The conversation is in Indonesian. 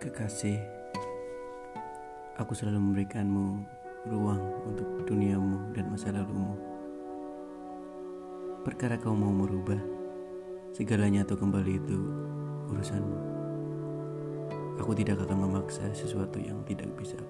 Kekasih, aku selalu memberikanmu ruang untuk duniamu dan masa lalumu. Perkara kau mau merubah, segalanya atau kembali itu urusanmu. Aku tidak akan memaksa sesuatu yang tidak bisa.